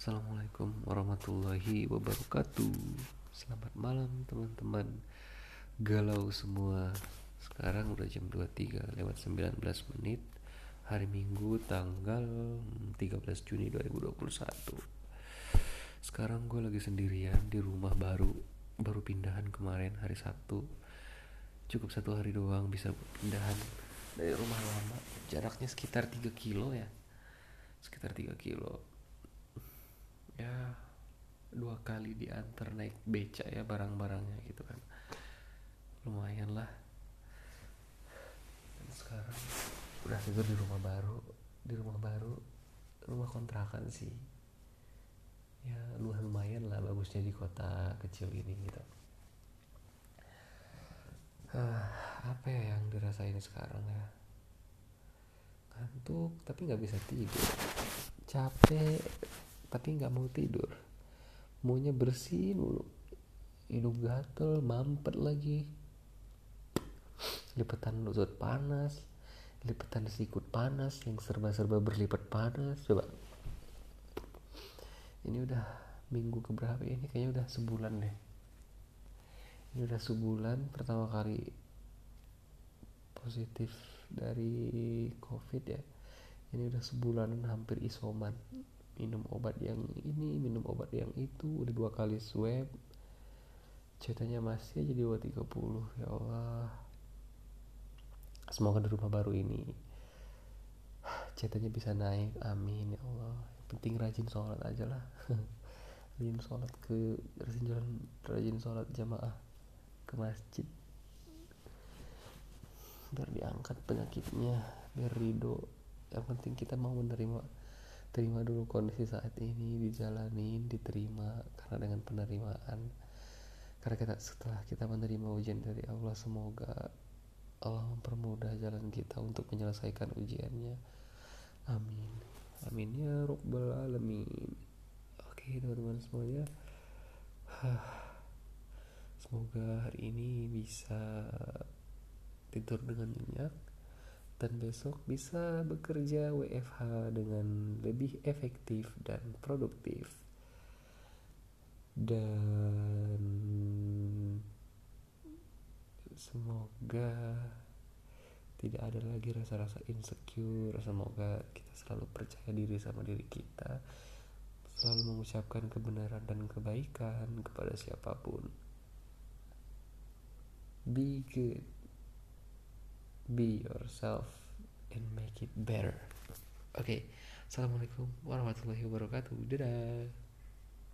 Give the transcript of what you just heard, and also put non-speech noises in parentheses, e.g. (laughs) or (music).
Assalamualaikum warahmatullahi wabarakatuh. Selamat malam teman-teman. Galau semua. Sekarang udah jam 23 lewat 19 menit Hari Minggu tanggal 13 Juni 2021 Sekarang gue lagi sendirian di rumah baru Baru pindahan kemarin hari Sabtu. Cukup satu hari doang bisa pindahan dari rumah lama. Jaraknya sekitar 3 kilo ya. Sekitar 3 kilo ya dua kali diantar naik beca ya barang-barangnya gitu kan. Lumayan lah. Dan sekarang udah tidur di rumah baru di rumah baru rumah kontrakan sih. Ya lumayan lah bagusnya di kota kecil ini gitu. Ah, apa ya yang dirasain sekarang ya? Ngantuk tapi nggak bisa tidur. Capek tapi nggak mau tidur. Maunya bersih mulu. Hidung gatel mampet lagi. Lipetan lutut panas lipetan sikut panas yang serba-serba berlipat panas. Coba. Ini udah minggu keberapa ini kayaknya udah sebulan deh. Ini udah sebulan pertama kali positif dari covid ya. Ini udah sebulan hampir isoman minum obat yang ini minum obat yang itu udah dua kali swab. Ceritanya masih aja di bawah 30 ya Allah. Semoga di rumah baru ini ceritanya bisa naik amin ya Allah. Yang penting rajin sholat aja lah. (laughs) Rajin sholat ke rajin jalan rajin sholat jamaah ke masjid. Biar diangkat penyakitnya biar ridho. Yang penting kita mau menerima terima dulu kondisi saat ini dijalanin diterima karena dengan penerimaan. Karena kita setelah kita menerima ujian dari Allah semoga Allah mempermudah jalan kita untuk menyelesaikan ujiannya. Amin. Amin ya robbal alamin. Oke teman-teman semuanya. (sighs) Semoga hari ini bisa tidur dengan nyenyak dan besok bisa bekerja WFH dengan lebih efektif dan produktif. Dan semoga tidak ada lagi rasa-rasa insecure. Semoga kita selalu percaya diri sama diri kita. Selalu mengucapkan kebenaran dan kebaikan kepada siapa pun. Be good be yourself and make it better oke okay. assalamualaikum warahmatullahi wabarakatuh dadah